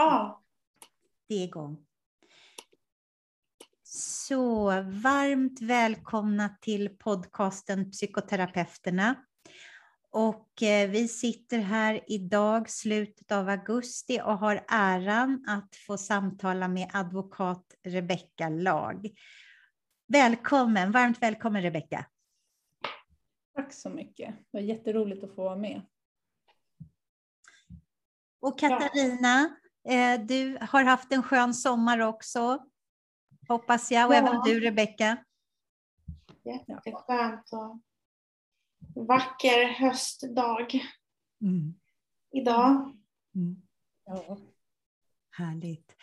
Ja. Det är igång. Så varmt välkomna till podcasten Psykoterapeuterna. Och eh, vi sitter här idag, slutet av augusti, och har äran att få samtala med advokat Rebecka Lag. Välkommen, varmt välkommen Rebecka. Tack så mycket. Det var jätteroligt att få vara med. Och Katarina, Eh, du har haft en skön sommar också, hoppas jag, och ja. även du Rebecka. Jätteskönt och vacker höstdag mm. idag. Mm. Ja. Härligt.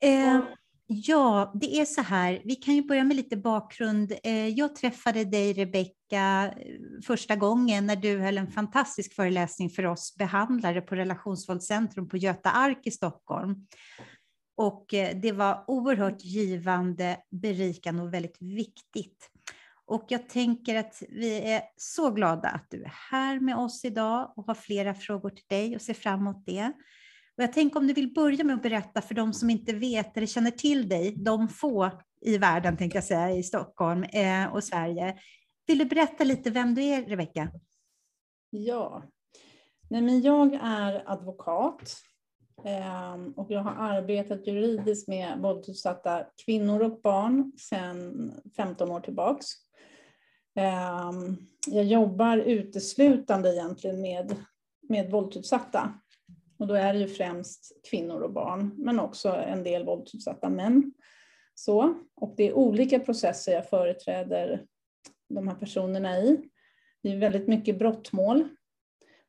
Eh, Ja, det är så här. Vi kan ju börja med lite bakgrund. Eh, jag träffade dig, Rebecka, eh, första gången när du höll en fantastisk föreläsning för oss behandlare på Relationsvåldscentrum på Göta Ark i Stockholm. Och eh, det var oerhört givande, berikande och väldigt viktigt. Och jag tänker att vi är så glada att du är här med oss idag och har flera frågor till dig och ser fram emot det. Och jag tänker om du vill börja med att berätta för de som inte vet eller känner till dig, de få i världen tänkte jag säga, i Stockholm eh, och Sverige. Vill du berätta lite vem du är, Rebecka? Ja, Nej, men jag är advokat eh, och jag har arbetat juridiskt med våldsutsatta kvinnor och barn sedan 15 år tillbaks. Eh, jag jobbar uteslutande egentligen med, med våldsutsatta och då är det ju främst kvinnor och barn, men också en del våldsutsatta män. Så, och det är olika processer jag företräder de här personerna i. Det är väldigt mycket brottmål,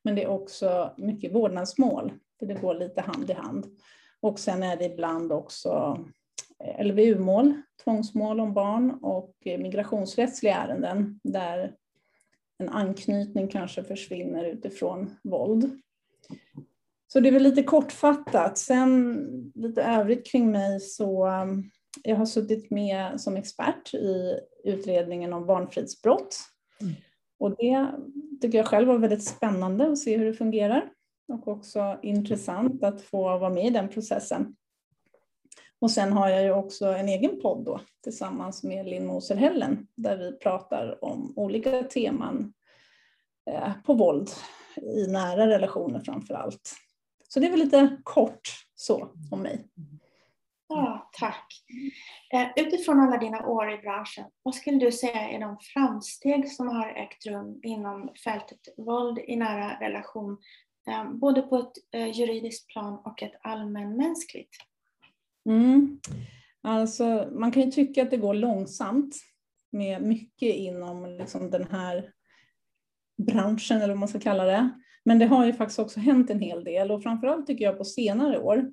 men det är också mycket vårdnadsmål, för det går lite hand i hand. Och sen är det ibland också eh, LVU-mål, tvångsmål om barn och eh, migrationsrättsliga ärenden där en anknytning kanske försvinner utifrån våld. Så det är väl lite kortfattat. Sen lite övrigt kring mig så um, jag har suttit med som expert i utredningen om barnfridsbrott. Mm. Och det tycker jag själv var väldigt spännande att se hur det fungerar och också intressant att få vara med i den processen. Och sen har jag ju också en egen podd då tillsammans med Linn Moser Hellen där vi pratar om olika teman eh, på våld i nära relationer framför allt. Så det är väl lite kort så om mig. Ja, tack. Eh, utifrån alla dina år i branschen, vad skulle du säga är de framsteg som har ägt rum inom fältet våld i nära relation, eh, både på ett eh, juridiskt plan och ett allmänmänskligt? Mm. Alltså, man kan ju tycka att det går långsamt med mycket inom liksom den här branschen, eller vad man ska kalla det. Men det har ju faktiskt också hänt en hel del och framförallt tycker jag på senare år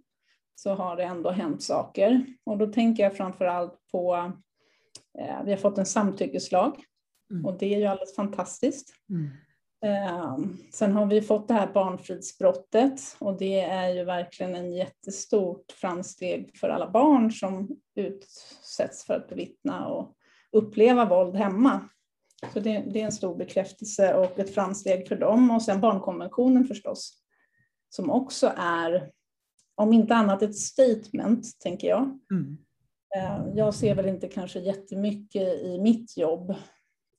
så har det ändå hänt saker. Och då tänker jag framförallt på, eh, vi har fått en samtyckeslag mm. och det är ju alldeles fantastiskt. Mm. Eh, sen har vi fått det här barnfridsbrottet och det är ju verkligen en jättestort framsteg för alla barn som utsätts för att bevittna och uppleva våld hemma. Så det, det, är en stor bekräftelse och ett framsteg för dem. Och sen barnkonventionen förstås, som också är, om inte annat, ett statement, tänker jag. Mm. Eh, jag ser väl inte kanske jättemycket i mitt jobb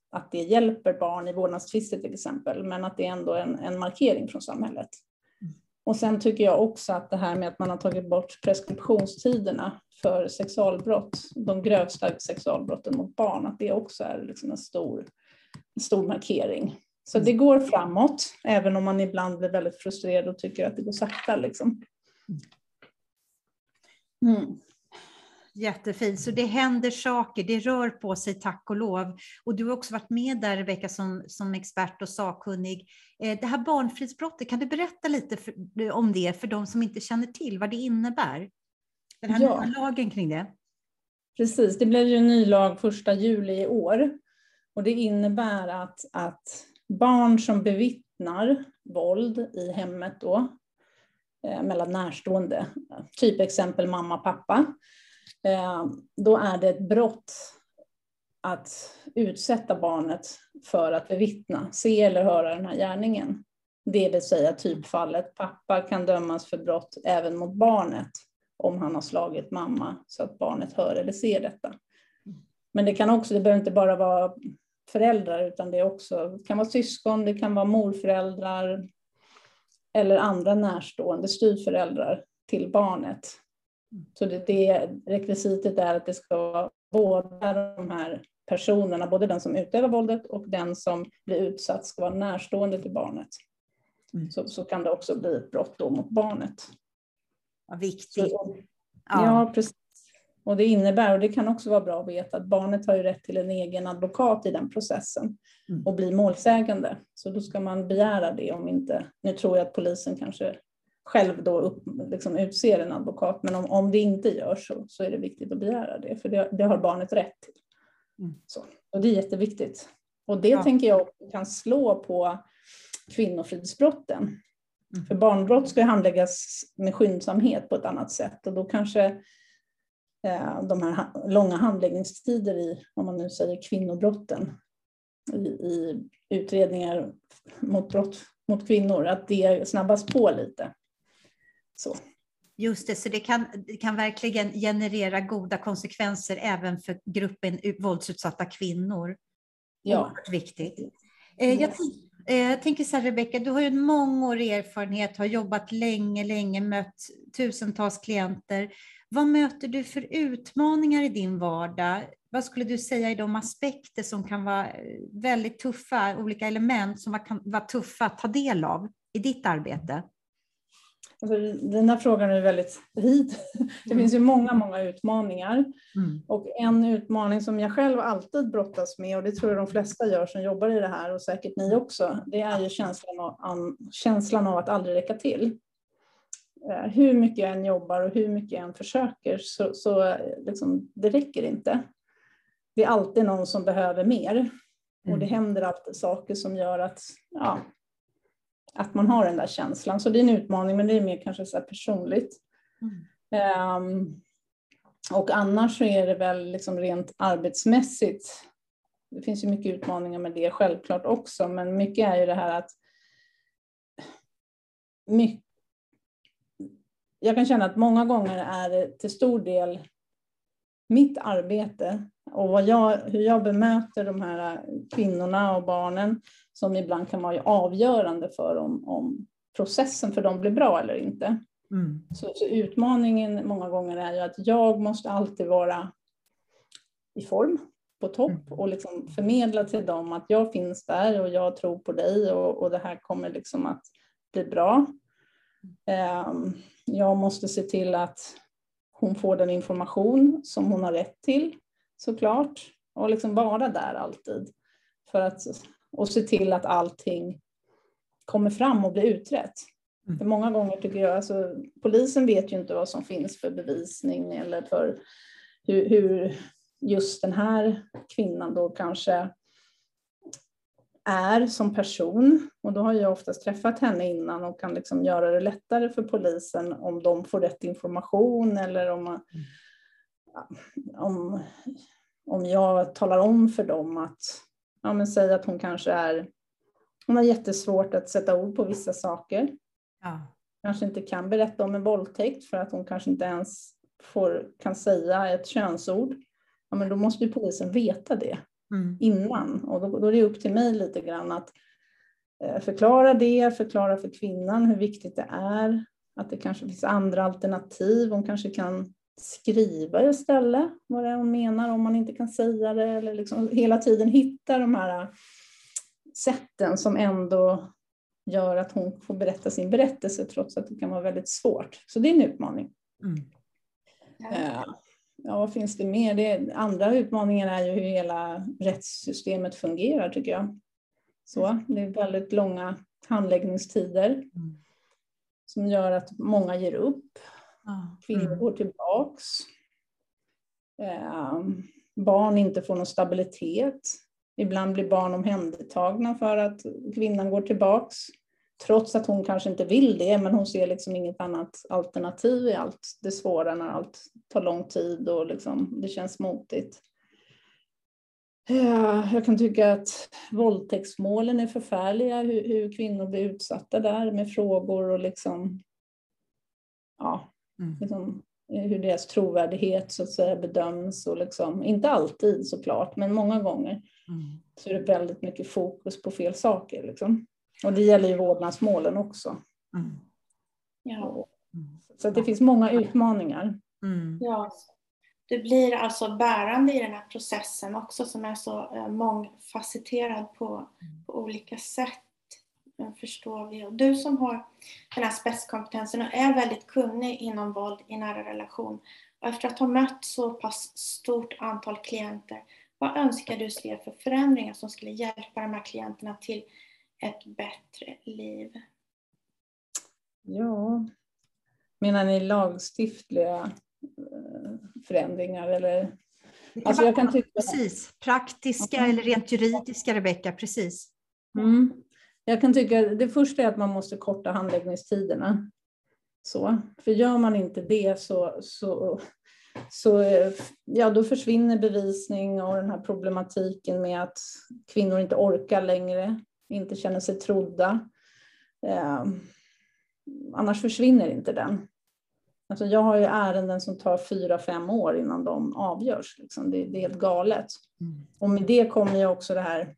att det hjälper barn i vårdnadstvister till exempel, men att det är ändå en, en markering från samhället. Mm. Och sen tycker jag också att det här med att man har tagit bort preskriptionstiderna för sexualbrott, de grövsta sexualbrotten mot barn, att det också är liksom en stor, en stor markering. Så det går framåt, även om man ibland blir väldigt frustrerad och tycker att det går sakta. Liksom. Mm. Jättefint, så det händer saker, det rör på sig tack och lov. Och du har också varit med där Rebecka som, som expert och sakkunnig. Eh, det här barnfridsbrottet, kan du berätta lite för, om det för de som inte känner till vad det innebär? Den här ja. nya lagen kring det. Precis, det blev ju en ny lag första juli i år. Och det innebär att, att barn som bevittnar våld i hemmet då, eh, mellan närstående, typ exempel mamma, pappa, eh, Eh, då är det ett brott att utsätta barnet för att bevittna, se eller höra den här gärningen. Det vill säga typfallet, pappa kan dömas för brott även mot barnet om han har slagit mamma så att barnet hör eller ser detta. Men det kan också, det behöver inte bara vara föräldrar utan det, är också, det kan vara syskon, det kan vara morföräldrar eller andra närstående styvföräldrar till barnet. Så det, det rekvisitet är att det ska vara båda de här personerna, både den som utövar våldet och den som blir utsatt ska vara närstående till barnet. Mm. Så, så kan det också bli ett brott då mot barnet. Vad viktigt. Så, ja. ja, precis. Och det innebär, och det kan också vara bra att veta, att barnet har ju rätt till en egen advokat i den processen mm. och blir målsägande. Så då ska man begära det om inte, nu tror jag att polisen kanske själv då upp, liksom utser en advokat, men om, om det inte görs så, så är det viktigt att begära det, för det, det har barnet rätt till. Mm. Så, och det är jätteviktigt. Och det ja. tänker jag kan slå på kvinnofridsbrotten. Mm. För barnbrott ska handläggas med skyndsamhet på ett annat sätt och då kanske eh, de här långa handläggningstider i, om man nu säger kvinnobrotten, i, i utredningar mot brott mot kvinnor, att det snabbas på lite. Så. Just det, så det kan, det kan verkligen generera goda konsekvenser även för gruppen våldsutsatta kvinnor. Ja. Oerhört viktigt. Eh, jag, eh, jag tänker så här, Rebecka, du har ju en mångårig erfarenhet, har jobbat länge, länge, mött tusentals klienter. Vad möter du för utmaningar i din vardag? Vad skulle du säga är de aspekter som kan vara eh, väldigt tuffa, olika element som kan vara tuffa att ta del av i ditt arbete? Alltså, den här frågan är väldigt vid. Det mm. finns ju många, många utmaningar. Mm. Och en utmaning som jag själv alltid brottas med, och det tror jag de flesta gör som jobbar i det här, och säkert ni också, det är ju känslan av, känslan av att aldrig räcka till. Eh, hur mycket jag än jobbar och hur mycket jag än försöker, så, så liksom, det räcker inte. Det är alltid någon som behöver mer. Och det mm. händer alltid saker som gör att ja, att man har den där känslan. Så det är en utmaning, men det är mer kanske så personligt. Mm. Um, och annars så är det väl liksom rent arbetsmässigt. Det finns ju mycket utmaningar med det självklart också, men mycket är ju det här att mycket, jag kan känna att många gånger är det till stor del mitt arbete och jag, hur jag bemöter de här kvinnorna och barnen som ibland kan vara avgörande för om, om processen för dem blir bra eller inte. Mm. Så, så, utmaningen många gånger är ju att jag måste alltid vara i form, på topp mm. och liksom förmedla till dem att jag finns där och jag tror på dig och, och det här kommer liksom att bli bra. Um, jag måste se till att hon får den information som hon har rätt till såklart och liksom vara där alltid för att och se till att allting kommer fram och blir utrett. Mm. För många gånger tycker jag, alltså, polisen vet ju inte vad som finns för bevisning eller för hur, hur just den här kvinnan då kanske är som person. Och då har jag oftast träffat henne innan och kan liksom göra det lättare för polisen om de får rätt information eller om, mm. om, om jag talar om för dem att ja, men säg att hon kanske är, hon har jättesvårt att sätta ord på vissa saker. Ja. Kanske inte kan berätta om en våldtäkt för att hon kanske inte ens får, kan säga ett könsord. Ja, men då måste ju polisen veta det mm. innan och då, då är det upp till mig lite grann att eh, förklara det, förklara för kvinnan hur viktigt det är, att det kanske finns andra alternativ. Hon kanske kan skriva istället vad det är hon menar om man inte kan säga det eller liksom hela tiden hitta de här sätten som ändå gör att hon får berätta sin berättelse trots att det kan vara väldigt svårt. Så det är en utmaning. Mm. Ja. Ja, vad finns det mer? Det, andra utmaningar är ju hur hela rättssystemet fungerar tycker jag. Så, det är väldigt långa handläggningstider mm. som gör att många ger upp Kvinnor mm. går tillbaks. Eh, barn inte får någon stabilitet. Ibland blir barn omhändertagna för att kvinnan går tillbaks. Trots att hon kanske inte vill det, men hon ser liksom inget annat alternativ i allt det svåra när allt tar lång tid och liksom, det känns motigt. Jag kan tycka att våldtäktsmålen är förfärliga, hur, hur kvinnor blir utsatta där med frågor och liksom, ja, mm. liksom, hur deras trovärdighet så att säga bedöms och liksom, inte alltid såklart, men många gånger mm. så är det väldigt mycket fokus på fel saker. Liksom. Och det gäller ju vårdnadsmålen också. Mm. Ja. Så det finns många utmaningar. Mm. Ja, du blir alltså bärande i den här processen också som är så eh, mångfacetterad på, på olika sätt. Förstår vi. Och du som har den här spetskompetensen och är väldigt kunnig inom våld i nära relation. Och efter att ha mött så pass stort antal klienter, vad önskar du se för förändringar som skulle hjälpa de här klienterna till ett bättre liv? Ja, menar ni lagstiftliga förändringar eller Alltså jag kan tycka... Precis, praktiska mm. eller rent juridiska, Rebecka, precis. Mm. Jag kan tycka det första är att man måste korta handläggningstiderna. Så, för gör man inte det så, så, så ja, då försvinner bevisning och den här problematiken med att kvinnor inte orkar längre, inte känner sig trodda. Eh, annars försvinner inte den. Alltså jag har ju ärenden som tar fyra, fem år innan de avgörs. Liksom. Det, det, är helt galet. Mm. Och med det kommer ju också det här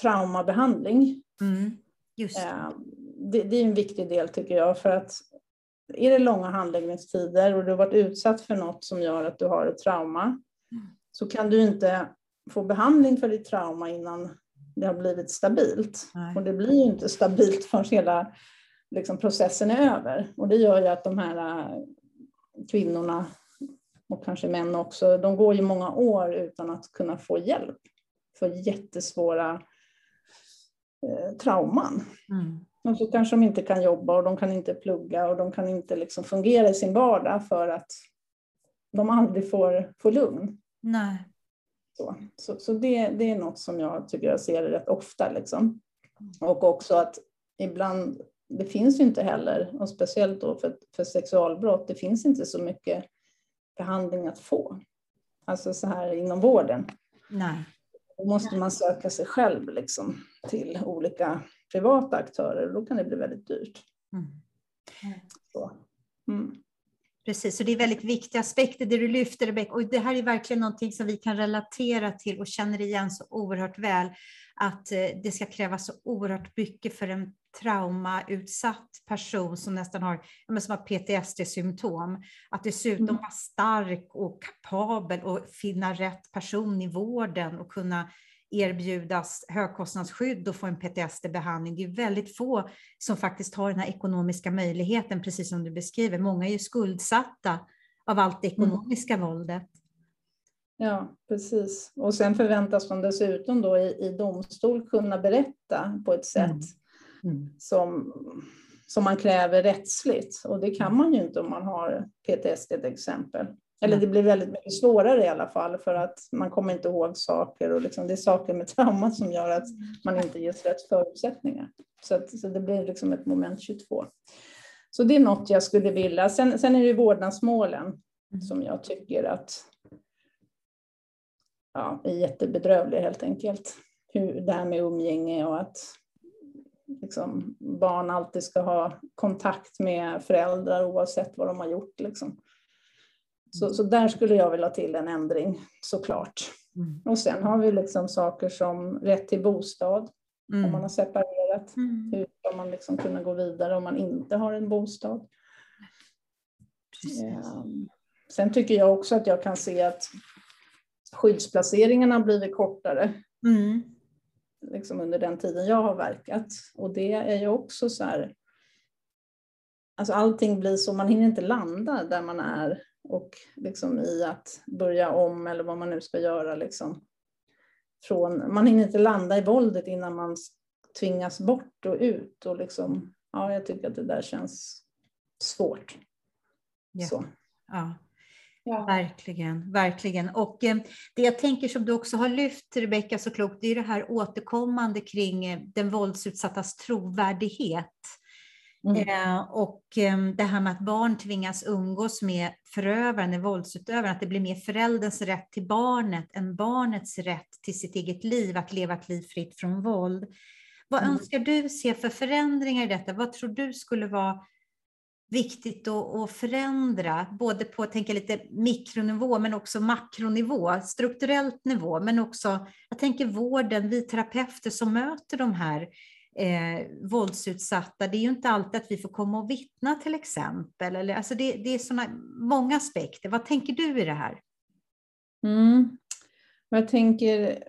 traumabehandling. Mm. Just eh, det. det, är en viktig del tycker jag. För att är det långa handläggningstider och du har varit utsatt för något som gör att du har ett trauma mm. så kan du inte få behandling för ditt trauma innan det har blivit stabilt. Nej. Och det blir ju inte stabilt förrän hela liksom processen är över. Och det gör ju att de här äh, kvinnorna, och kanske män också, de går ju många år utan att kunna få hjälp för jättesvåra eh, trauman. Mm. Och så kanske de inte kan jobba och de kan inte plugga och de kan inte liksom fungera i sin vardag för att de aldrig får, får lugn. Nej. Så, så, så det, det är något som jag tycker jag ser rätt ofta. Liksom. Och också att ibland det finns ju inte heller, och speciellt då för, för sexualbrott, det finns inte så mycket behandling att få. Alltså så här inom vården. Nej. Då måste man söka sig själv liksom, till olika privata aktörer och då kan det bli väldigt dyrt. Mm. Mm. Precis, så det är väldigt viktiga aspekter det du lyfter Rebecka. Och det här är verkligen någonting som vi kan relatera till och känner igen så oerhört väl. Att eh, det ska krävas så oerhört mycket för en traumautsatt person som nästan har, som har PTSD-symptom, att dessutom mm. vara stark och kapabel och finna rätt person i vården och kunna erbjudas högkostnadsskydd och få en PTSD-behandling. Det är väldigt få som faktiskt har den här ekonomiska möjligheten, precis som du beskriver. Många är ju skuldsatta av allt det mm. ekonomiska mm. våldet. Ja, precis. Och sen förväntas man dessutom då i, i domstol kunna berätta på ett sätt mm. Mm. Som, som man kräver rättsligt. Och det kan man ju inte om man har PTSD till exempel. Eller det blir väldigt mycket svårare i alla fall för att man kommer inte ihåg saker och liksom det är saker med trauma som gör att man inte ges rätt förutsättningar. Så, att, så det blir liksom ett moment 22. Så det är något jag skulle vilja. Sen, sen är det vårdnadsmålen mm. som jag tycker att ja, är jättebedrövliga helt enkelt. Hur, det här med umgänge och att liksom, barn alltid ska ha kontakt med föräldrar oavsett vad de har gjort. Liksom. Så, så där skulle jag vilja till en ändring såklart. Mm. Och sen har vi liksom saker som rätt till bostad mm. om man har separerat. Mm. Hur ska man liksom kunna gå vidare om man inte har en bostad? Ja. Sen tycker jag också att jag kan se att skyddsplaceringarna har blivit kortare. Mm liksom under den tiden jag har verkat. Och det är ju också så här, alltså allting blir så, man hinner inte landa där man är och liksom i att börja om eller vad man nu ska göra. Liksom. Från, man hinner inte landa i våldet innan man tvingas bort och ut. Och liksom, ja, jag tycker att det där känns svårt. Ja. Så. Ja. Ja. Verkligen, verkligen. Och eh, det jag tänker som du också har lyft, Rebecka, så klokt, det är det här återkommande kring eh, den våldsutsattas trovärdighet. Mm. Eh, och eh, det här med att barn tvingas umgås med förövaren, våldsutövaren, att det blir mer förälderns rätt till barnet än barnets rätt till sitt eget liv, att leva ett liv fritt från våld. Vad mm. önskar du se för förändringar i detta? Vad tror du skulle vara viktigt att, förändra, både på tänka lite mikronivå men också makronivå, strukturellt nivå, men också, jag tänker vården, vi terapeuter som möter de här eh, våldsutsatta, det är ju inte alltid att vi får komma och vittna till exempel. Eller, alltså det, det är såna, många aspekter. Vad tänker du i det här? Mm. Jag tänker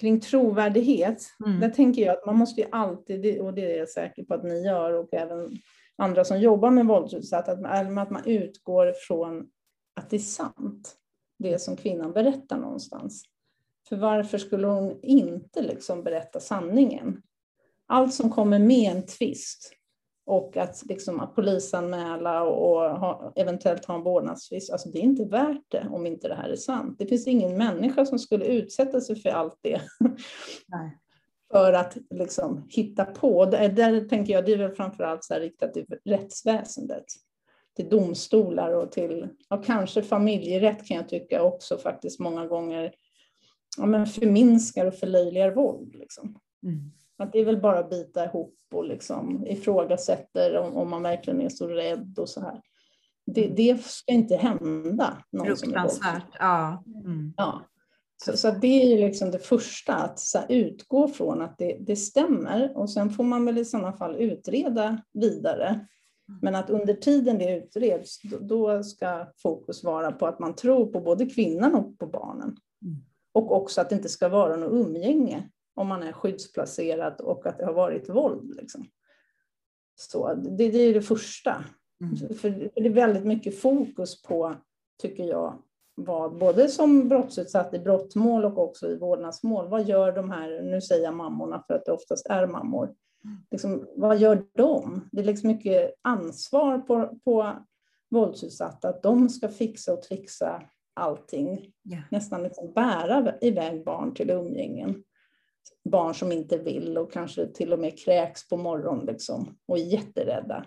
kring trovärdighet, mm. där tänker jag att man måste ju alltid, och det är jag säker på att ni gör och även andra som jobbar med våldsutsatta, att man, att man utgår från att det är sant, det som kvinnan berättar någonstans. För varför skulle hon inte liksom berätta sanningen? Allt som kommer med en tvist och att, liksom, att polisanmäla och ha, eventuellt ha en vårdnadstvist, alltså det är inte värt det om inte det här är sant. Det finns ingen människa som skulle utsätta sig för allt det. Nej. för att liksom hitta på. Där, där tänker jag, det är väl framförallt så riktat till rättsväsendet, till domstolar och till, ja, kanske familjerätt kan jag tycka också faktiskt många gånger ja, men förminskar och förlöjligar våld. Liksom. Mm. Att det är väl bara att bita ihop och liksom ifrågasätter om, om man verkligen är så rädd och så här. Det, mm. det ska inte hända. Fruktansvärt, ja. Mm. ja. Så, så det är ju liksom det första, att så utgå från att det, det stämmer och sen får man väl i sådana fall utreda vidare. Mm. Men att under tiden det utreds, då, då ska fokus vara på att man tror på både kvinnan och på barnen. Mm. Och också att det inte ska vara något umgänge om man är skyddsplacerad och att det har varit våld. Liksom. Så det, det är det första. Mm. För det är väldigt mycket fokus på, tycker jag, vad, både som brottsutsatt i brottmål och också i vårdnadsmål. Vad gör de här, nu säger jag mammorna för att det oftast är mammor, liksom, vad gör de? Det är liksom mycket ansvar på, på våldsutsatta att de ska fixa och trixa allting. Yeah. Nästan liksom bära iväg barn till umgängen. Barn som inte vill och kanske till och med kräks på morgonen liksom, och är jätterädda.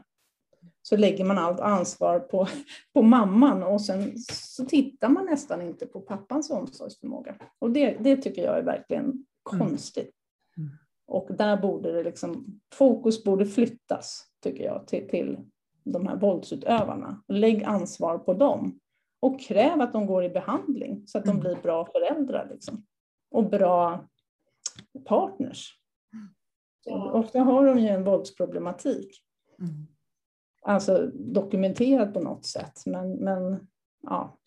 Så lägger man allt ansvar på, på mamman och sen så tittar man nästan inte på pappans omsorgsförmåga. Och det, det tycker jag är verkligen mm. konstigt. Mm. Och där borde det liksom, fokus borde flyttas, tycker jag, till, till de här våldsutövarna. Lägg ansvar på dem och kräv att de går i behandling så att de mm. blir bra föräldrar liksom. och bra partners. Så ofta har de ju en våldsproblematik. Mm. Alltså dokumenterad på något sätt. Men, men ja.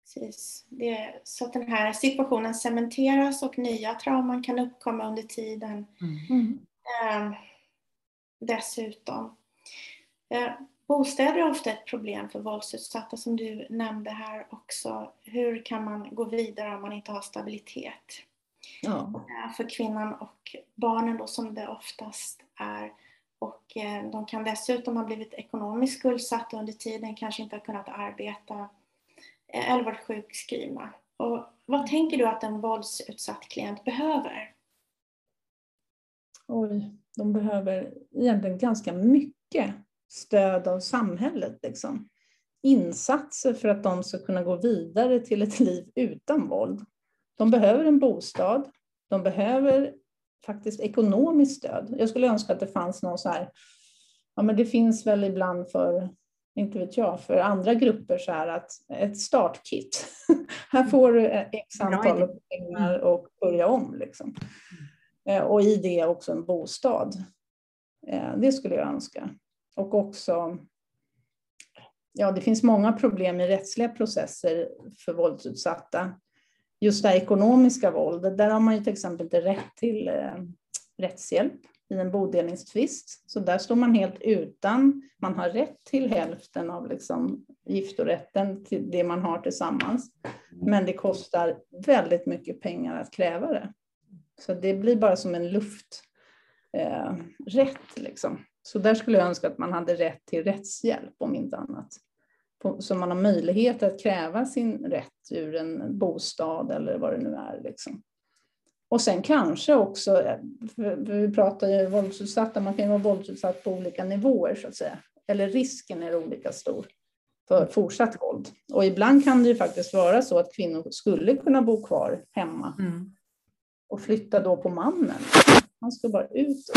Precis. Det, så att den här situationen cementeras och nya trauman kan uppkomma under tiden. Mm. Eh, dessutom. Eh, Bostäder är ofta ett problem för våldsutsatta som du nämnde här också. Hur kan man gå vidare om man inte har stabilitet? Ja. Eh, för kvinnan och barnen då som det oftast är. Och eh, de kan dessutom ha blivit ekonomiskt skuldsatta under tiden, kanske inte har kunnat arbeta eh, eller varit sjukskrivna. Och vad tänker du att en våldsutsatt klient behöver? Oj, de behöver egentligen ganska mycket stöd av samhället. Liksom. Insatser för att de ska kunna gå vidare till ett liv utan våld. De behöver en bostad, de behöver faktiskt ekonomiskt stöd. Jag skulle önska att det fanns någon så här, ja men det finns väl ibland för, inte vet jag, för andra grupper så här att ett startkit. här får du x antal pengar och börja om liksom. Eh, och i det också en bostad. Eh, det skulle jag önska. Och också, ja det finns många problem i rättsliga processer för våldsutsatta. Just det ekonomiska våldet, där har man ju till exempel inte rätt till eh, rättshjälp i en bodelningstvist. Så där står man helt utan, man har rätt till hälften av liksom giftorätten till det man har tillsammans. Men det kostar väldigt mycket pengar att kräva det. Så det blir bara som en lufträtt. Eh, liksom. Så där skulle jag önska att man hade rätt till rättshjälp om inte annat. Så man har möjlighet att kräva sin rätt ur en bostad eller vad det nu är. Liksom. Och sen kanske också, vi pratar ju våldsutsatta, man kan ju vara våldsutsatt på olika nivåer så att säga. Eller risken är olika stor för fortsatt våld. Och ibland kan det ju faktiskt vara så att kvinnor skulle kunna bo kvar hemma mm. och flytta då på mannen. Man ska bara ut.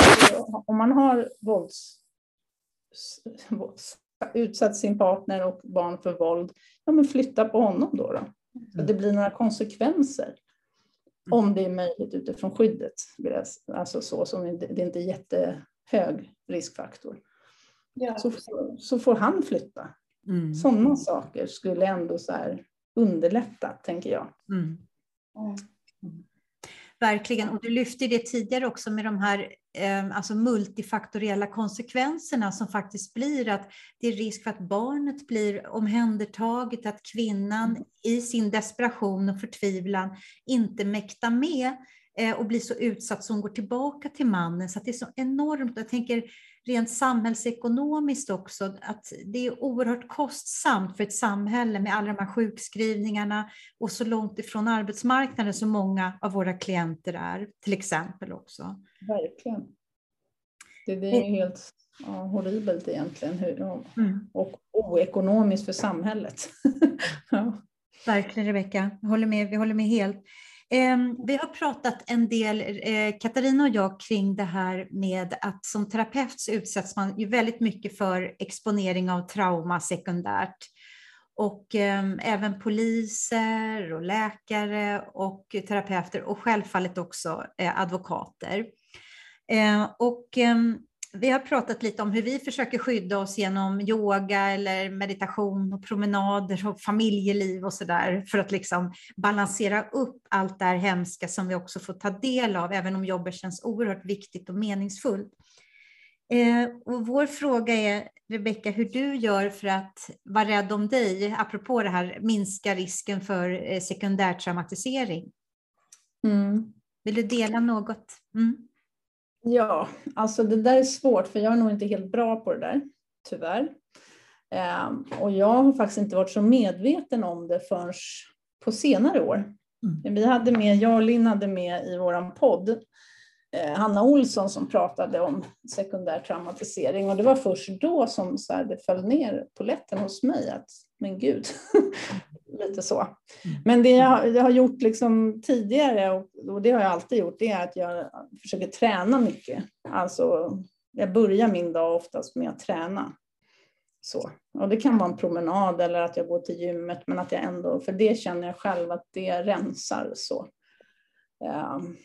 Om man har vålds, utsatt sin partner och barn för våld, ja men flytta på honom då. då. Så det blir några konsekvenser. Om det är möjligt utifrån skyddet. Alltså så som det är inte är jättehög riskfaktor. Ja. Så, så får han flytta. Mm. Sådana saker skulle ändå så underlätta, tänker jag. Mm. Mm. Verkligen, och du lyfte det tidigare också med de här eh, alltså multifaktoriella konsekvenserna som faktiskt blir att det är risk för att barnet blir omhändertaget, att kvinnan mm. i sin desperation och förtvivlan inte mäktar med eh, och blir så utsatt som hon går tillbaka till mannen. Så det är så enormt. Jag tänker rent samhällsekonomiskt också, att det är oerhört kostsamt för ett samhälle med alla de här sjukskrivningarna och så långt ifrån arbetsmarknaden som många av våra klienter är, till exempel också. Verkligen. Det, det är helt ja, horribelt egentligen hur, mm. och oekonomiskt för samhället. ja. Verkligen Rebecka, håller med, vi håller med helt. Ehm, vi har pratat en del, eh, Katarina och jag, kring det här med att som terapeut så utsätts man ju väldigt mycket för exponering av trauma sekundärt. Och ehm, även poliser och läkare och terapeuter och självfallet också eh, advokater. Ehm, och vi har pratat lite om hur vi försöker skydda oss genom yoga eller meditation och promenader och familjeliv och sådär för att liksom balansera upp allt det här hemska som vi också får ta del av, även om jobbet känns oerhört viktigt och meningsfullt. Eh, och vår fråga är, Rebecka, hur du gör för att vara rädd om dig, apropå det här minska risken för eh, sekundär traumatisering. Mm. Vill du dela något? Mm. Ja, alltså det där är svårt för jag är nog inte helt bra på det där, tyvärr. Um, och jag har faktiskt inte varit så medveten om det förrän på senare år. Mm. Vi hade med, jag och Linn hade med i vår podd eh, Hanna Olsson som pratade om sekundär traumatisering och det var först då som så här, det föll ner på lätten hos mig att men gud, lite så. Mm. Men det jag, jag har gjort liksom tidigare, och, det har jag alltid gjort, det är att jag försöker träna mycket. Alltså, jag börjar min dag oftast med att träna. Så. Och det kan vara en promenad eller att jag går till gymmet, men att jag ändå, för det känner jag själv att det rensar så. Um,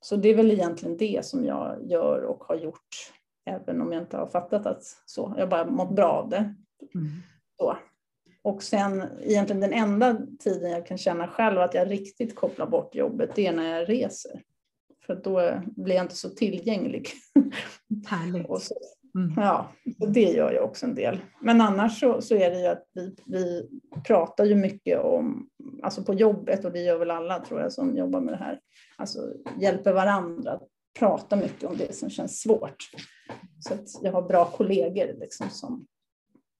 så det är väl egentligen det som jag gör och har gjort, även om jag inte har fattat att så, jag bara mått bra av det. Mm. Så. Och sen egentligen den enda tiden jag kan känna själv att jag riktigt kopplar bort jobbet, det är när jag reser. För då blir jag inte så tillgänglig. Härligt. Så, mm. Ja, det gör jag också en del. Men annars så, så är det ju att vi, vi pratar ju mycket om, alltså på jobbet, och det gör väl alla tror jag som jobbar med det här, alltså hjälper varandra att prata mycket om det som känns svårt. Så att jag har bra kollegor liksom som,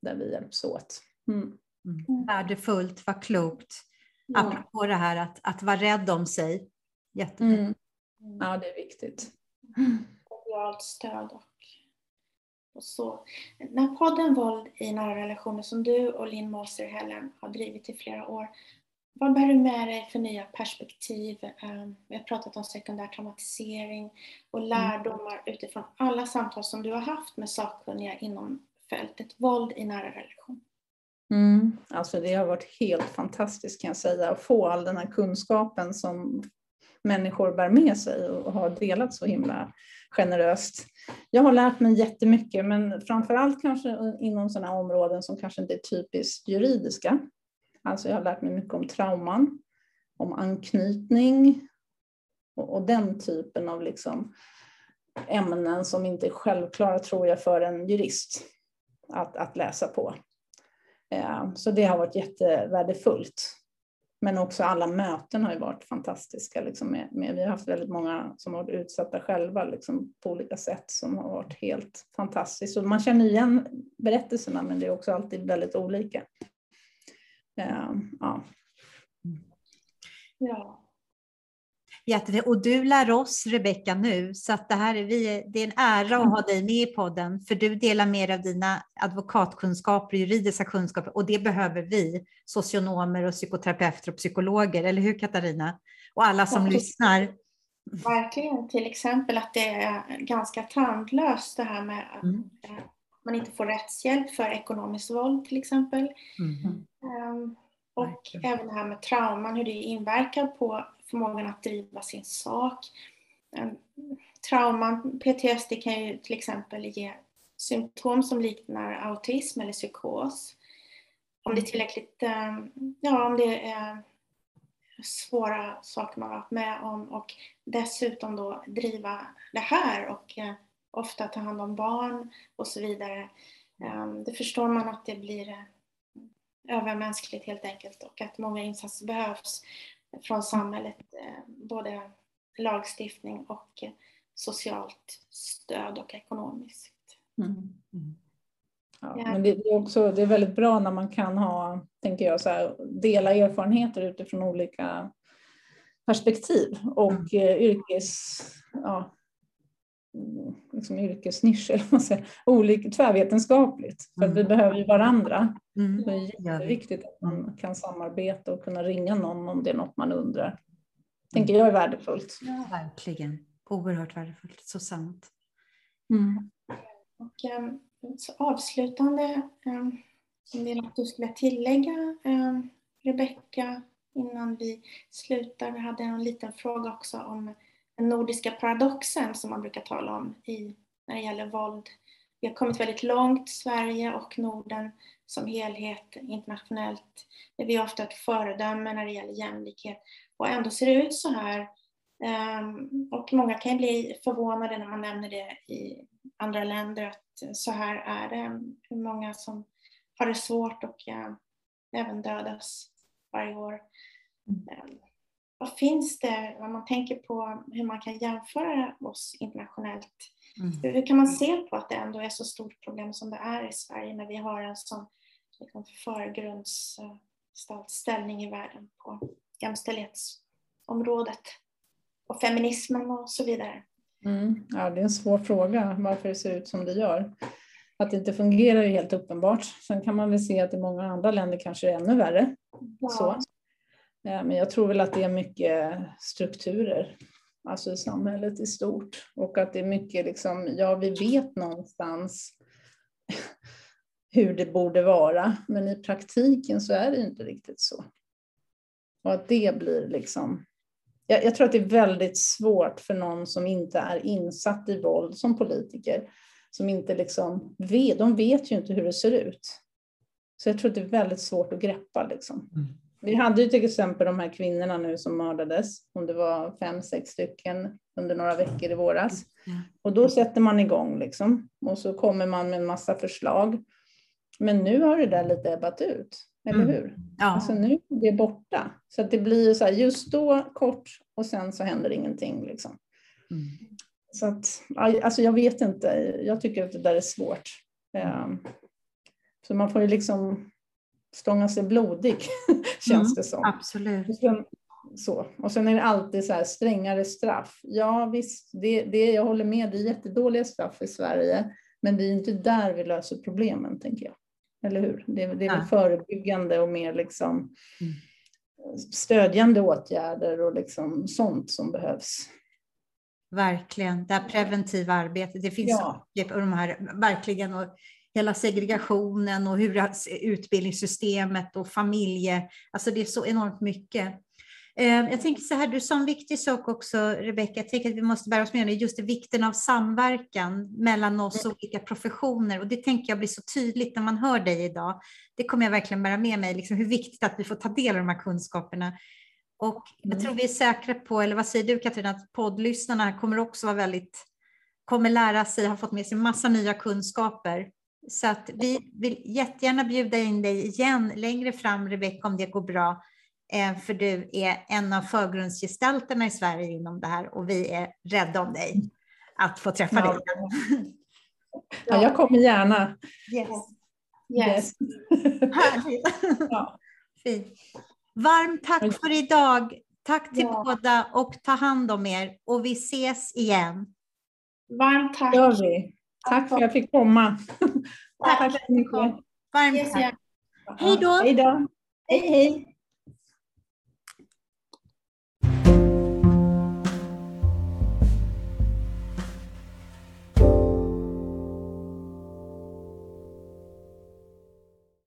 där vi hjälps åt. Mm. Mm. Värdefullt, vad klokt. Ja. Apropå det här att, att vara rädd om sig. Jättebra. Mm. Ja, det är viktigt. Socialt stöd och, och så. Den här podden Våld i nära relationer som du och Linn Moser Helen har drivit i flera år. Vad bär du med dig för nya perspektiv? Ehm, vi har pratat om sekundär traumatisering och mm. lärdomar utifrån alla samtal som du har haft med sakkunniga inom fältet våld i nära relation. Mm. Alltså det har varit helt fantastiskt kan jag säga att få all den här kunskapen som människor bär med sig och har delat så himla generöst. Jag har lärt mig jättemycket men framförallt kanske inom sådana områden som kanske inte är typiskt juridiska. Alltså jag har lärt mig mycket om trauman, om anknytning och, och den typen av liksom ämnen som inte är självklara tror jag för en jurist att, att läsa på. Eh, så det har varit jättevärdefullt. Men också alla möten har ju varit fantastiska. Liksom med, med, vi har haft väldigt många som har varit utsatta själva liksom på olika sätt som har varit helt fantastiskt. Så man känner igen berättelserna men det är också alltid väldigt olika. Eh, ja. ja. Jättefint. Och du lär oss, Rebecka, nu, så att det, här är vi, det är en ära att ha dig med i podden, för du delar dig av dina advokatkunskaper, juridiska kunskaper, och det behöver vi, socionomer och psykoterapeuter och psykologer, eller hur Katarina? Och alla som ja, lyssnar. Verkligen, till exempel att det är ganska tandlöst det här med att mm. man inte får rättshjälp för ekonomiskt våld till exempel. Mm. Um, och Verkligen. även det här med trauman, hur det inverkar på förmågan att driva sin sak. Trauman, PTSD kan ju till exempel ge symptom som liknar autism eller psykos. Om det är tillräckligt, eh, ja om det är svåra saker man varit med om och dessutom då driva det här och eh, ofta ta hand om barn och så vidare. Eh, det förstår man att det blir övermänskligt helt enkelt och att många insatser behövs från samhället, eh, både lagstiftning och socialt stöd och ekonomiskt. Mm. Mm. Ja, men det är, också, det är väldigt bra när man kan ha, tänker jag, så här, dela erfarenheter utifrån olika perspektiv och mm. eh, yrkes, ja, liksom yrkesnisch, eller vad säger, olika, tvärvetenskapligt. För att vi mm. behöver ju varandra. Mm. Det är jätteviktigt att man kan samarbeta och kunna ringa någon om det är något man undrar. tänker jag är värdefullt. Ja, verkligen. Oerhört värdefullt. Så sant. Mm. Och, um, så avslutande, um, om det är något du skulle tillägga, um, Rebecka, innan vi slutar. Vi hade en liten fråga också om den nordiska paradoxen som man brukar tala om i, när det gäller våld. Vi har kommit väldigt långt, Sverige och Norden som helhet internationellt. Vi är ofta ett föredöme när det gäller jämlikhet och ändå ser det ut så här. Ehm, och många kan bli förvånade när man nämner det i andra länder att så här är det. Hur många som har det svårt och även dödas varje år. Mm vad finns det, om man tänker på hur man kan jämföra oss internationellt, mm. hur kan man se på att det ändå är så stort problem som det är i Sverige när vi har en sån liksom, förgrundsställning i världen på jämställdhetsområdet och feminismen och så vidare? Mm. Ja, det är en svår fråga varför det ser ut som det gör. Att det inte fungerar är helt uppenbart. Sen kan man väl se att i många andra länder kanske det är ännu värre. Ja. Så. Eh, men jag tror väl att det är mycket strukturer, alltså i samhället i stort. Och att det är mycket liksom, ja vi vet någonstans hur det borde vara, men i praktiken så är det inte riktigt så. Och att det blir liksom, jag, jag tror att det är väldigt svårt för någon som inte är insatt i våld som politiker, som inte liksom vet, de vet ju inte hur det ser ut. Så jag tror att det är väldigt svårt att greppa liksom. Mm. Vi hade ju till exempel de här kvinnorna nu som mördades, om det var fem, sex stycken under några veckor i våras. Och då sätter man igång liksom och så kommer man med en massa förslag. Men nu har det där lite ebbat ut, eller mm. hur? Ja. Alltså nu är det borta. Så att det blir så här, just då kort och sen så händer ingenting. Liksom. Mm. Så att, alltså jag vet inte, jag tycker att det där är svårt. Um, så man får ju liksom stånga sig blodig, känns mm, det som. Absolut. Och sen, så. och sen är det alltid så här, strängare straff. Ja visst, det, det, jag håller med, det är jättedåliga straff i Sverige, men det är inte där vi löser problemen, tänker jag. Eller hur? Det, det är väl förebyggande och mer liksom mm. stödjande åtgärder och liksom sånt som behövs. Verkligen, det här preventiva arbetet. Det finns ja. de här, verkligen, och hela segregationen och hur utbildningssystemet och familje, alltså det är så enormt mycket. Eh, jag tänker så här, du sa en viktig sak också, Rebecka, jag tänker att vi måste bära oss med just vikten av samverkan mellan oss och olika professioner och det tänker jag blir så tydligt när man hör dig idag. Det kommer jag verkligen bära med mig, liksom hur viktigt att vi får ta del av de här kunskaperna. Och jag mm. tror vi är säkra på, eller vad säger du Katarina, att poddlyssnarna kommer också vara väldigt, kommer lära sig, har fått med sig massa nya kunskaper. Så att vi vill jättegärna bjuda in dig igen längre fram, Rebecka, om det går bra. Eh, för du är en av förgrundsgestalterna i Sverige inom det här och vi är rädda om dig att få träffa ja. dig. Ja, jag kommer gärna. Yes. yes. Härligt. Ja. Fint. Varmt tack för idag. Tack till Ja. båda och ta hand om er och vi ses igen. Varmt tack. gör vi. Tack för att jag fick komma. Tack. Tack så mycket. Varmt tack. Hej då! Hej då. Hej hej.